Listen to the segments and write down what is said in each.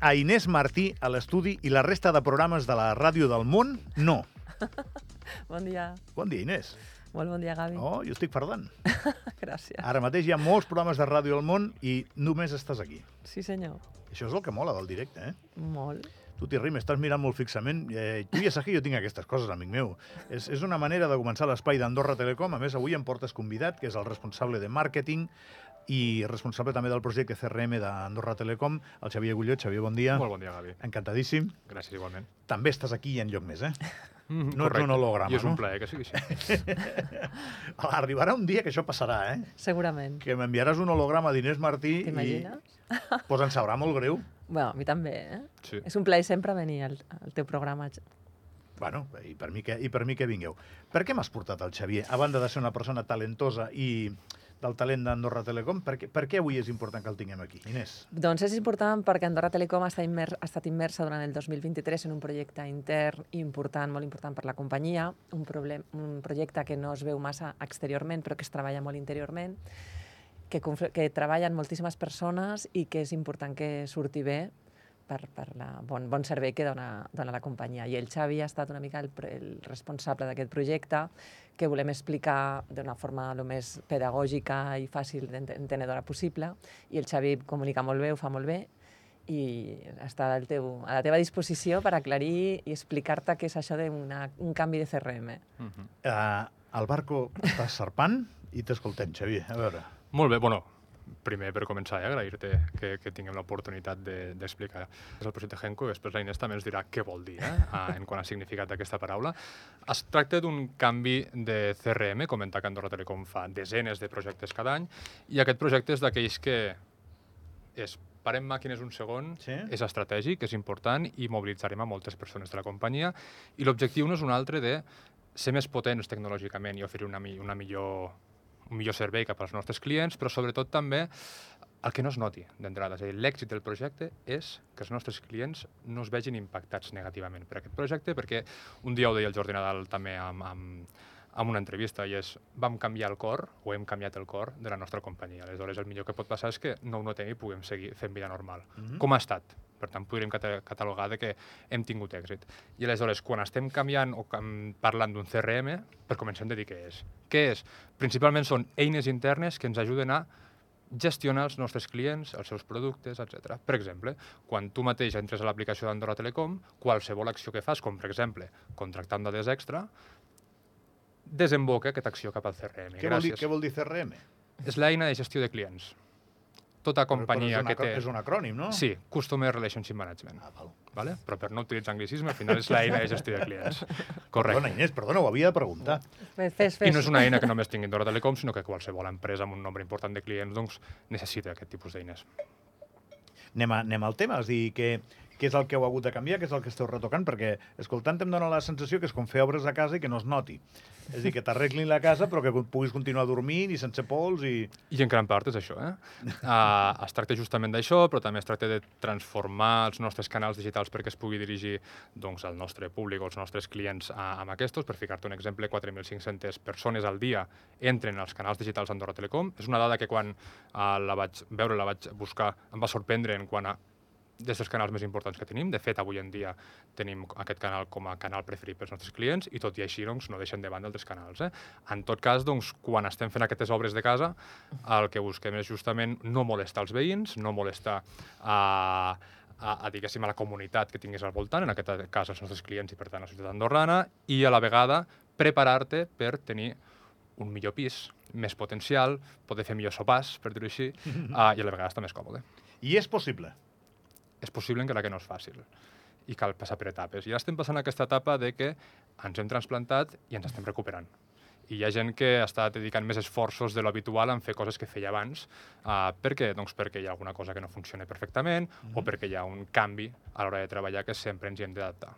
A Inés Martí a l'estudi i la resta de programes de la Ràdio del Món, no. Bon dia. Bon dia, Inés. Molt bon dia, Gavi. Oh, jo estic perdant. Gràcies. Ara mateix hi ha molts programes de Ràdio del Món i només estàs aquí. Sí, senyor. Això és el que mola del directe, eh? Molt. Tu t'hi rimes, estàs mirant molt fixament. Eh, tu ja saps que jo tinc aquestes coses, amic meu. És, és una manera de començar l'espai d'Andorra Telecom. A més, avui em portes convidat, que és el responsable de màrqueting i responsable també del projecte CRM d'Andorra Telecom, el Xavier Agulló. Xavier, bon dia. Molt bon dia, Gavi. Encantadíssim. Gràcies, igualment. També estàs aquí i en lloc més, eh? Mm, No ets un holograma, I és no? un plaer que sigui així. Arribarà un dia que això passarà, eh? Segurament. Que m'enviaràs un holograma d'Inés Martí i T'imagines? pues ens sabrà molt greu. Bueno, a mi també, eh? Sí. És un plaer sempre venir al, al teu programa. Bueno, i per mi que, i per mi que vingueu. Per què m'has portat el Xavier? A banda de ser una persona talentosa i del talent d'Andorra Telecom, per què, per què avui és important que el tinguem aquí? Inés. Doncs és important perquè Andorra Telecom està immers, ha estat immersa durant el 2023 en un projecte intern important, molt important per la companyia, un, problem, un projecte que no es veu massa exteriorment, però que es treballa molt interiorment, que, que treballen moltíssimes persones i que és important que surti bé per, per la bon, bon servei que dona, dona la companyia. I el Xavi ha estat una mica el, el responsable d'aquest projecte que volem explicar d'una forma el més pedagògica i fàcil d'entenedora possible. I el Xavi comunica molt bé, ho fa molt bé, i està al teu, a la teva disposició per aclarir i explicar-te què és això d'un canvi de CRM. Mm -hmm. Uh, el barco està serpant i t'escoltem, Xavier. A veure. Molt bé, bueno, primer per començar, eh, agrair-te que, que tinguem l'oportunitat d'explicar de, el projecte Genco i després la Inés també ens dirà què vol dir eh, en quant a significat d'aquesta paraula. Es tracta d'un canvi de CRM, comentar que Andorra Telecom fa desenes de projectes cada any i aquest projecte és d'aquells que és parem màquines un segon, Sí. és estratègic, és important i mobilitzarem a moltes persones de la companyia i l'objectiu no és un altre de ser més potents tecnològicament i oferir una, una millor, un millor servei cap als nostres clients, però sobretot també el que no es noti d'entrada. És a dir, l'èxit del projecte és que els nostres clients no es vegin impactats negativament per aquest projecte, perquè un dia ho deia el Jordi Nadal també amb, amb, amb una entrevista, i és vam canviar el cor, o hem canviat el cor de la nostra companyia. Aleshores, el millor que pot passar és que no ho notem i puguem seguir fent vida normal. Mhm. Com ha estat? Per tant, podríem cata- catalogar de que hem tingut èxit. I aleshores, quan estem canviant o parlant d'un CRM, per començar hem de dir què és. Què és? Principalment són eines internes que ens ajuden a gestionar els nostres clients, els seus productes, etc. Per exemple, quan tu mateix entres a l'aplicació d'Andorra Telecom, qualsevol acció que fas, com per exemple contractar amb dades extra, desemboca aquesta acció cap al CRM. Què vol, dir, què vol dir CRM? És l'eina de gestió de clients. Tota companyia però, però és que té... És un acrònim, no? Sí, Customer Relationship Management. Ah, val. Vale? Però per no utilitzar anglicisme, al final és l'eina de gestió de clients. Perdona, Correcte. Inés, perdona, ho havia de preguntar. Fes, fes, fes. I no és una eina que només tingui Andorra Telecom, sinó que qualsevol empresa amb un nombre important de clients doncs, necessita aquest tipus d'eines. Anem, a, anem al tema, és a dir, què, què és el que heu hagut de canviar, què és el que esteu retocant, perquè escoltant em dóna la sensació que és com fer obres a casa i que no es noti. És dir, que t'arreglin la casa però que puguis continuar dormint i sense pols i... I en gran part és això. Eh? Uh, es tracta justament d'això, però també es tracta de transformar els nostres canals digitals perquè es pugui dirigir doncs, al nostre públic o als nostres clients a, amb aquests. Per ficar-te un exemple, 4.500 persones al dia entren als canals digitals d'Andorra Telecom. És una dada que quan uh, la vaig veure, la vaig buscar, em va sorprendre en quant a des dels canals més importants que tenim. De fet, avui en dia tenim aquest canal com a canal preferit pels nostres clients i tot i així doncs, no deixen de banda altres canals. Eh? En tot cas, doncs, quan estem fent aquestes obres de casa, el que busquem és justament no molestar els veïns, no molestar a, a, a, diguéssim, a la comunitat que tinguis al voltant, en aquest cas els nostres clients i per tant la societat andorrana, i a la vegada preparar-te per tenir un millor pis, més potencial, poder fer millors sopars, per dir-ho així, uh, i a la vegada estar més còmode I és possible. És possible encara que no és fàcil i cal passar per etapes. I ara estem passant aquesta etapa de que ens hem transplantat i ens estem recuperant. I hi ha gent que està dedicant més esforços de l'habitual en fer coses que feia abans. Uh, per què? Doncs perquè hi ha alguna cosa que no funciona perfectament mm -hmm. o perquè hi ha un canvi a l'hora de treballar que sempre ens hi hem d'adaptar.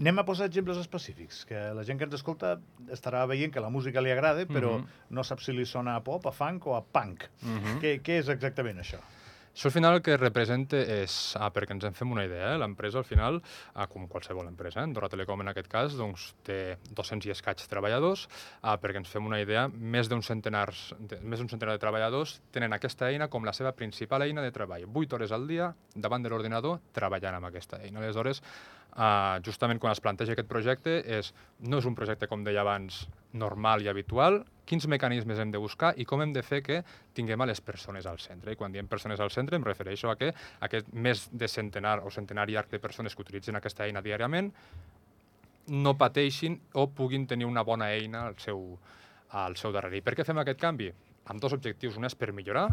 Anem a posar exemples específics, que la gent que ens escolta estarà veient que la música li agrada, però Mhm. no sap si li sona a pop, a funk o a punk. Mm -hmm. què, què és exactament això? Això al final el que representa és, ah, perquè ens en fem una idea, eh? l'empresa al final, ah, com qualsevol empresa, eh? Andorra Telecom en aquest cas, doncs té 200 i escaig treballadors, ah, perquè ens fem una idea, més d'un centenars, de, més d'un centenar de treballadors tenen aquesta eina com la seva principal eina de treball. 8 hores al dia davant de l'ordinador treballant amb aquesta eina. Aleshores, ah, justament quan es planteja aquest projecte, és, no és un projecte, com deia abans, normal i habitual, quins mecanismes hem de buscar i com hem de fer que tinguem a les persones al centre. I quan diem persones al centre em refereixo a que aquest més de centenar o centenari arc de persones que utilitzen aquesta eina diàriament no pateixin o puguin tenir una bona eina al seu, al seu darrere. I per què fem aquest canvi? Amb dos objectius. Un és per millorar,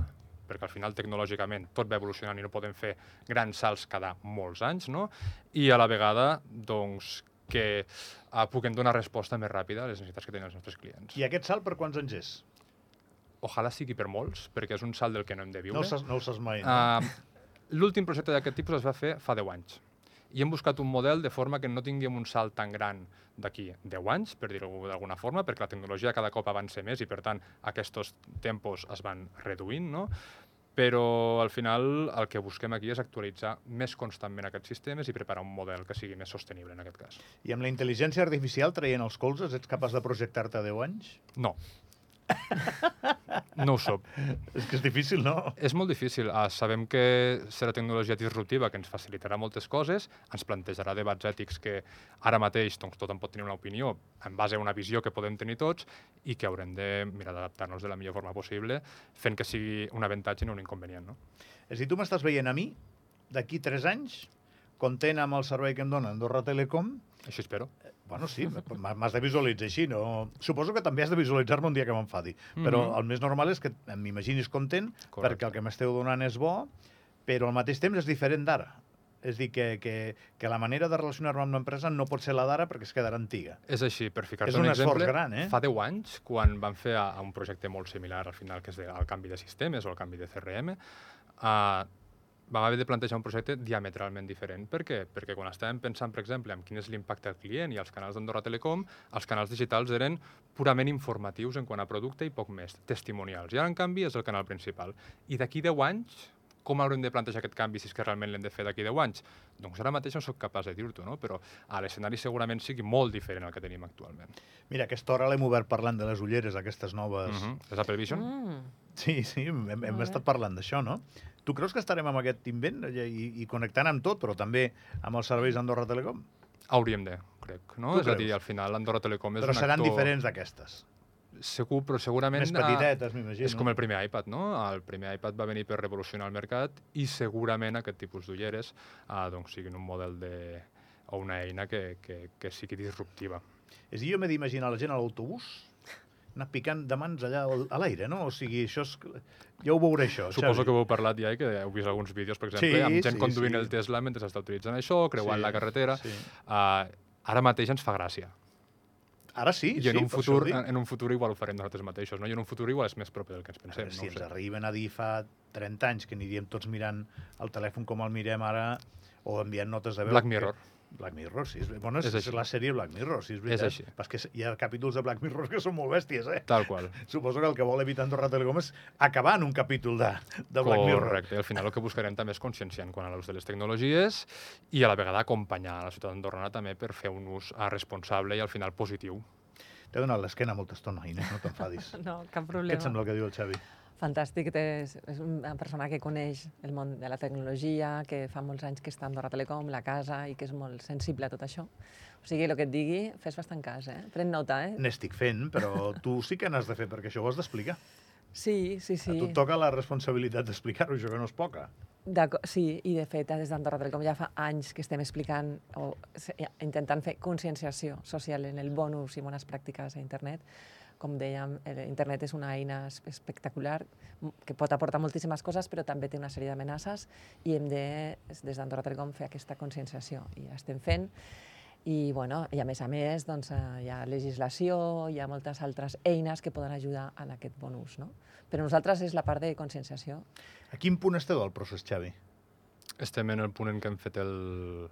perquè al final tecnològicament tot va evolucionant i no podem fer grans salts cada molts anys, no? i a la vegada doncs, que uh, puguem donar resposta més ràpida a les necessitats que tenen els nostres clients. I aquest salt per quants anys és? Ojalà sigui per molts, perquè és un salt del que no hem de viure. No no ho saps mai. No? Uh, L'últim projecte d'aquest tipus es va fer fa 10 anys. I hem buscat un model de forma que no tinguem un salt tan gran d'aquí 10 anys, per dir-ho d'alguna forma, perquè la tecnologia cada cop avança més i, per tant, aquests tempos es van reduint, no? Però al final el que busquem aquí és actualitzar més constantment aquests sistemes i preparar un model que sigui més sostenible en aquest cas. I amb la intel·ligència artificial traient els colzes, ets capaç de projectar-te a 10 anys? No. No ho soc. És que és difícil, no? És molt difícil. Uh, sabem que serà tecnologia disruptiva que ens facilitarà moltes coses, ens plantejarà debats ètics que ara mateix doncs, tothom pot tenir una opinió en base a una visió que podem tenir tots i que haurem de mirar d'adaptar-nos de la millor forma possible fent que sigui un avantatge i no un inconvenient. No? És a dir, tu m'estàs veient a mi, d'aquí 3 anys, content amb el servei que em dona Andorra Telecom, Així espero. Bueno, sí, m'has de visualitzar així, no? Suposo que també has de visualitzar-me un dia que m'enfadi, mm -hmm. però el més normal és que m'imaginis content Correcte. perquè el que m'esteu donant és bo, però al mateix temps és diferent d'ara. És dir, que, que, que la manera de relacionar-me amb l'empresa no pot ser la d'ara perquè es quedarà antiga. És així, per ficar-te un, un exemple, gran, eh? fa 10 anys, quan van fer a, a un projecte molt similar al final, que és de, el canvi de sistemes o el canvi de CRM, uh, vam haver de plantejar un projecte diametralment diferent. Per què? Perquè quan estàvem pensant, per exemple, en quin és l'impacte al client i als canals d'Andorra Telecom, els canals digitals eren purament informatius en quant a producte i poc més, testimonials. I ara, en canvi, és el canal principal. I d'aquí 10 anys, com haurem de plantejar aquest canvi si és que realment l'hem de fer d'aquí 10 anys? Doncs ara mateix no sóc capaç de dir-t'ho, no? però a l'escenari segurament sigui molt diferent al que tenim actualment. Mira, aquesta hora l'hem obert parlant de les ulleres, aquestes noves... Uh -huh. És Apple Vision? Mm. Sí, sí, hem, hem estat parlant d'això, no? Tu creus que estarem amb aquest invent i, i connectant amb tot, però també amb els serveis d'Andorra Telecom? Hauríem de, crec. No? Tu És a dir, creus? al final Andorra Telecom és Però un seran actor... diferents d'aquestes. Segur, però segurament... Més ah, petitetes, m'imagino. És com el primer iPad, no? El primer iPad va venir per revolucionar el mercat i segurament aquest tipus d'ulleres ah, doncs, siguin un model de, o una eina que, que, que sigui disruptiva. És a dir, jo m'he d'imaginar la gent a l'autobús anar picant de mans allà al- a l'aire, no? O sigui, això és... Ja ho veuré, això, Suposo Xavi. que ho heu parlat ja i que heu vist alguns vídeos, per exemple, Sí, amb gent sí, conduint sí. el Tesla mentre està utilitzant això, creuant Sí, la carretera. sí. Ah, ara mateix ens fa gràcia. Ara sí, I sí, en un, per futur, en, un futur igual ho farem nosaltres mateixos, no? I en un futur igual és més propi del que ens pensem. veure, si no ens sé. arriben a dir fa 30 anys que aniríem tots mirant el telèfon com el mirem ara o enviant notes de veu... Black Mirror. Que... Black Mirror, sí. És, bueno, és, És és, així. la sèrie Black Mirror, sí, és veritat. així. És que hi ha capítols de Black Mirror que són molt bèsties, eh? Tal qual. Suposo que el que vol evitar Andorra Telecom és acabar en un capítol de, de Black Mirror. Correcte. Al final el que buscarem també és conscienciar en quant a l'ús de les tecnologies i a la vegada acompanyar la ciutat d'Andorrana també per fer un ús ah, responsable i al final positiu. T'he donat l'esquena molta estona, Inés, no t'enfadis. No, cap Què problema. et sembla el que diu el Xavi? Fantàstic, és, és una persona que coneix el món de la tecnologia, que fa molts anys que està a Andorra Telecom, la casa, i que és molt sensible a tot això. O sigui, el que et digui, fes bastant cas, eh? Pren nota, eh? N'estic fent, però tu sí que n'has de fer, perquè això ho has d'explicar. Sí, sí, Sí. A tu et toca la responsabilitat d'explicar-ho, això que no és poca. Sí, i de fet, des d'Andorra Telecom ja fa anys que estem explicant o intentant fer conscienciació social en el bon ús i bones pràctiques a internet. Com dèiem, eh, internet és una eina es- espectacular que pot aportar moltíssimes coses, però també té una sèrie d'amenaces i hem de, des d'Andorra Telecom, fer aquesta conscienciació. I ja estem fent. I, bueno, i a més a més, doncs, eh, hi ha legislació, hi ha moltes altres eines que poden ajudar en aquest bon ús. No? Però nosaltres és la part de conscienciació. A quin punt esteu del procés, Xavi? Estem en el punt en què hem fet el...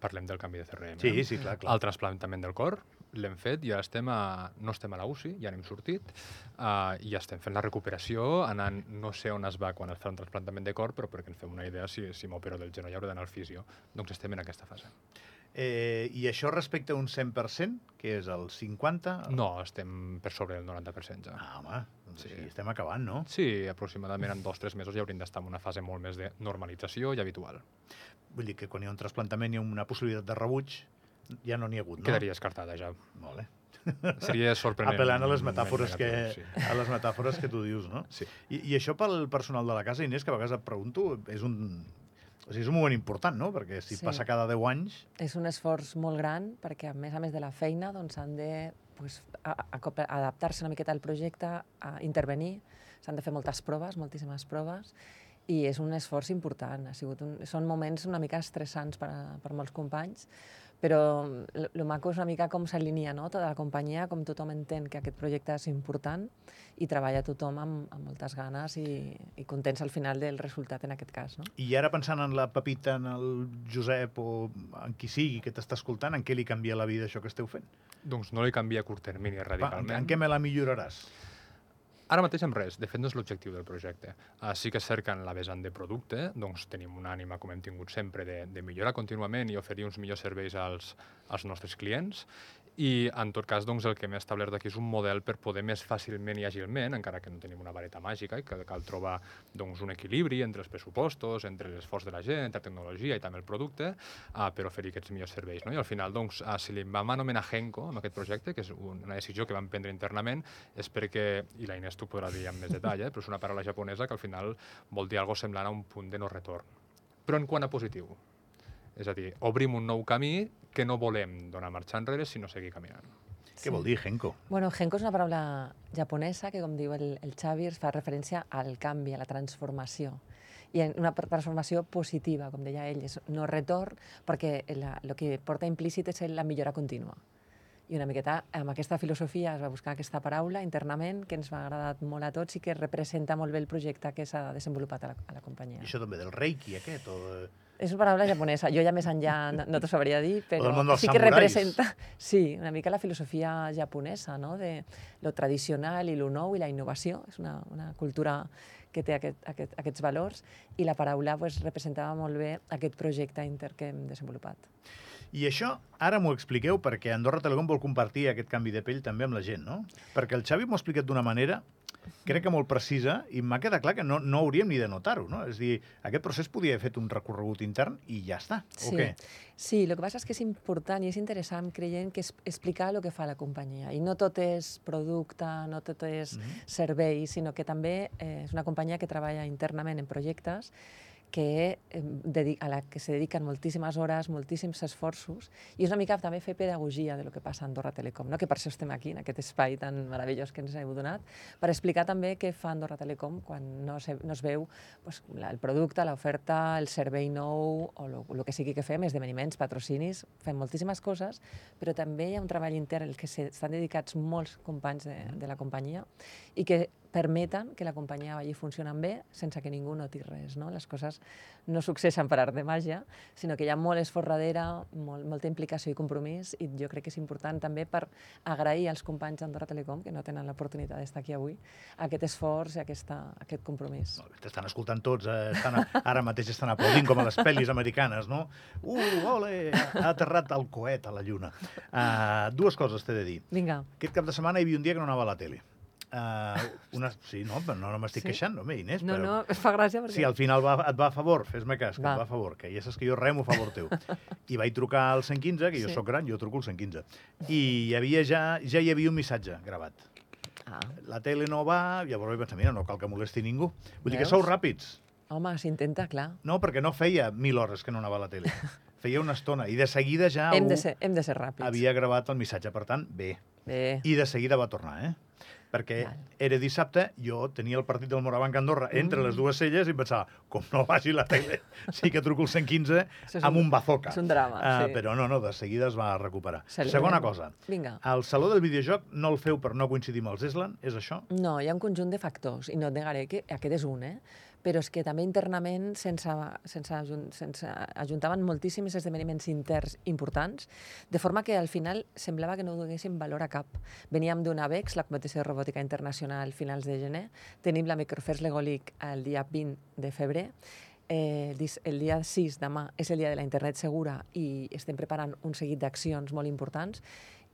Parlem del canvi de CRM. Sí, sí, clar, clar. El trasplantament del cor, l'hem fet, ja estem a, no estem a la UCI, ja n'hem sortit, uh, i ja estem fent la recuperació, anant, no sé on es va quan es fa un trasplantament de cor, però perquè ens fem una idea si, si m'opero del genoll hauré d'anar al fisio. Doncs estem en aquesta fase. Eh, I això respecte a un 100%, que és el 50%? No, estem per sobre del 90% ja. Ah, home, doncs Sí. sí. estem acabant, no? Sí, aproximadament en dos o tres mesos ja hauríem d'estar en una fase molt més de normalització i habitual. Vull dir que quan hi ha un trasplantament i una possibilitat de rebuig, ja no n'hi ha hagut, no? Quedaria descartada ja. Molt bé. Seria sorprenent. Apel·lant a les metàfores, que, negatiu, sí. a les metàfores que tu dius, no? Sí. I, I això pel personal de la casa, Inés, que a vegades et pregunto, és un, o sigui, és un moment important, no? Perquè si Sí. passa cada 10 anys... És un esforç molt gran perquè, a més a més de la feina, doncs, han de pues, adaptar-se una miqueta al projecte, a intervenir, s'han de fer moltes proves, moltíssimes proves, i és un esforç important. Ha sigut un, són moments una mica estressants per, a, per molts companys, però el maco és una mica com s'alinea no? tota la companyia, com tothom entén que aquest projecte és important i treballa tothom amb, amb moltes ganes i, i contents al final del resultat en aquest cas. No? I ara pensant en la Pepita, en el Josep o en qui sigui que t'està escoltant, en què li canvia la vida això que esteu fent? Doncs no li canvia a curt termini Va, en, radicalment. en què me la milloraràs? Ara mateix en res, de fet no és l'objectiu del projecte. Uh, sí que és cert que en la vessant de producte doncs tenim una ànima, com hem tingut sempre, de, de millorar contínuament i oferir uns millors serveis als, als nostres clients i en tot cas doncs, el que hem establert aquí és un model per poder més fàcilment i àgilment, encara que no tenim una vareta màgica i que cal trobar doncs, un equilibri entre els pressupostos, entre l'esforç de la gent, entre la tecnologia i també el producte, uh, per oferir aquests millors serveis. No? I al final doncs, uh, si li vam anomenar Genco amb aquest projecte, que és un- una decisió que vam prendre internament, és perquè, i la Inés t'ho podrà dir amb més detall, eh, però és una paraula japonesa que al final vol dir algo semblant a un punt de no retorn. Però en quant a positiu. És a dir, obrim un nou camí que no volem donar marxa enrere, sinó seguir caminant. Què vol dir, Genko? Bueno, Genko és una paraula japonesa que, com diu el, el Xavi, es fa referència al canvi, a la transformació. I en una transformació positiva, com deia ell, és no retorn, perquè el que porta implícit és la millora contínua. I una miqueta amb aquesta filosofia es va buscar aquesta paraula internament que ens va agradar molt a tots i que representa molt bé el projecte que s'ha desenvolupat a la, a la companyia. I això també del Reiki, aquest? O de... És una paraula japonesa. Jo ja més enllà no, no t'ho sabria dir, però sí que samurais. representa sí, una mica la filosofia japonesa, no? de lo tradicional i lo nou i la innovació. És una, una cultura que té aquest, aquest, aquests valors i la paraula pues, representava molt bé aquest projecte inter que hem desenvolupat. I això, ara m'ho expliqueu, perquè Andorra Telecom vol compartir aquest canvi de pell també amb la gent, no? Perquè el Xavi m'ho ha explicat d'una manera, crec que molt precisa, i m'ha quedat clar que no, no hauríem ni de notar-ho, no? És dir, aquest procés podia haver fet un recorregut intern i ja està, o Sí. què? Sí, el que passa és que és important i és interessant creient que és explicar el que fa la companyia. I no tot és producte, no tot és Mhm. servei, sinó que també eh, és una companyia que treballa internament en projectes que, a la que se dediquen moltíssimes hores, moltíssims esforços, i és una mica també fer pedagogia de lo que passa a Andorra Telecom, no? que per això estem aquí, en aquest espai tan meravellós que ens heu donat, per explicar també què fa Andorra Telecom quan no, se, no es veu pues, la, el producte, l'oferta, el servei nou o el que sigui que fem, esdeveniments, patrocinis, fem moltíssimes coses, però també hi ha un treball intern al que estan dedicats molts companys de, de la companyia i que permeten que la companyia vagi funcionant bé sense que ningú noti res. No? Les coses no succeeixen per art de màgia, sinó que hi ha molt esforç darrere, molt, molta implicació i compromís, i jo crec que és important també per agrair als companys d'Andorra Telecom, que no tenen l'oportunitat d'estar aquí avui, aquest esforç i aquesta, aquest compromís. T'estan escoltant tots, eh, estan a, ara mateix estan aplaudint com a les pel·lis americanes, no? Uh, ole, ha aterrat el coet a la lluna. Uh, dues coses t'he de dir. Vinga, Aquest cap de setmana hi havia un dia que no anava a la tele. Uh, una, sí, no, però no, no m'estic Sí? queixant, home, Inés. no, però... no, es fa gràcia perquè... Sí, al final va, et va a favor, fes-me cas, que Va. et va a favor, que ja saps que jo remo a favor teu. I vaig trucar al 115, que jo Sí. sóc gran, jo truco al 115. I hi havia ja, ja hi havia un missatge gravat. Ah, La tele no va, llavors vaig pensar, mira, no cal que molesti ningú. Vull dir que Veus? sou ràpids. home, s'intenta, clar. No, perquè no feia mil hores que no anava a la tele. Feia una estona. I de seguida ja hem, de ser, hem de ser ràpids. havia gravat el missatge. Per tant, bé. Bé, I de seguida va tornar, eh? Perquè Val. era dissabte, jo tenia el partit del Morabanc Andorra entre Mm. les dues celles i pensava, com no vagi la tele, sí que truco el 115 Això és amb un- un bazooka. és un drama, Ah, sí. Però no, no, de seguida es va recuperar. Celebrem. Segona cosa, vinga. el Saló del Videojoc no el feu per no coincidir amb els Eslan, és això? No, hi ha un conjunt de factors, i no et negaré que aquest és un, eh? Però és que també internament sense, sense, sense, ajuntaven moltíssims esdeveniments interns importants, de forma que al final semblava que no donessin valor a cap. Veníem d'una VEX, la competició de robòtica internacional, finals de gener, tenim la Microfest Lego League el dia 20 de febrer, Eh, el dia 6, demà, és el dia de la internet segura i estem preparant un seguit d'accions molt importants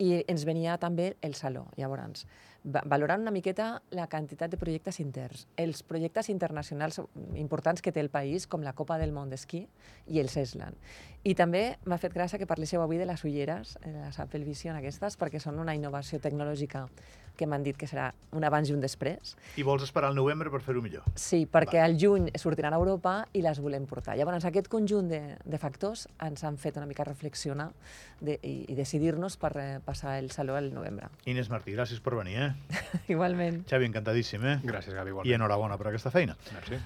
i ens venia també el saló. Llavors, valorant una miqueta la quantitat de projectes interns, els projectes internacionals importants que té el país, com la Copa del Món d'Esquí i el Seslan. I també m'ha fet gràcia que parléssiu avui de les ulleres, eh, les Apple Vision aquestes, perquè són una innovació tecnològica que m'han dit que serà un abans i un després. I vols esperar al novembre per fer-ho millor? Sí, perquè al juny sortiran a Europa i les volem portar. Llavors, aquest conjunt de, de factors ens han fet una mica reflexionar de, i, i decidir-nos per eh, passar el saló al novembre. Inés Martí, gràcies per venir, eh? Igualment. Xavi, encantadíssim, eh? Gràcies, Gavi, I igualment. enhorabona per aquesta feina. Merci.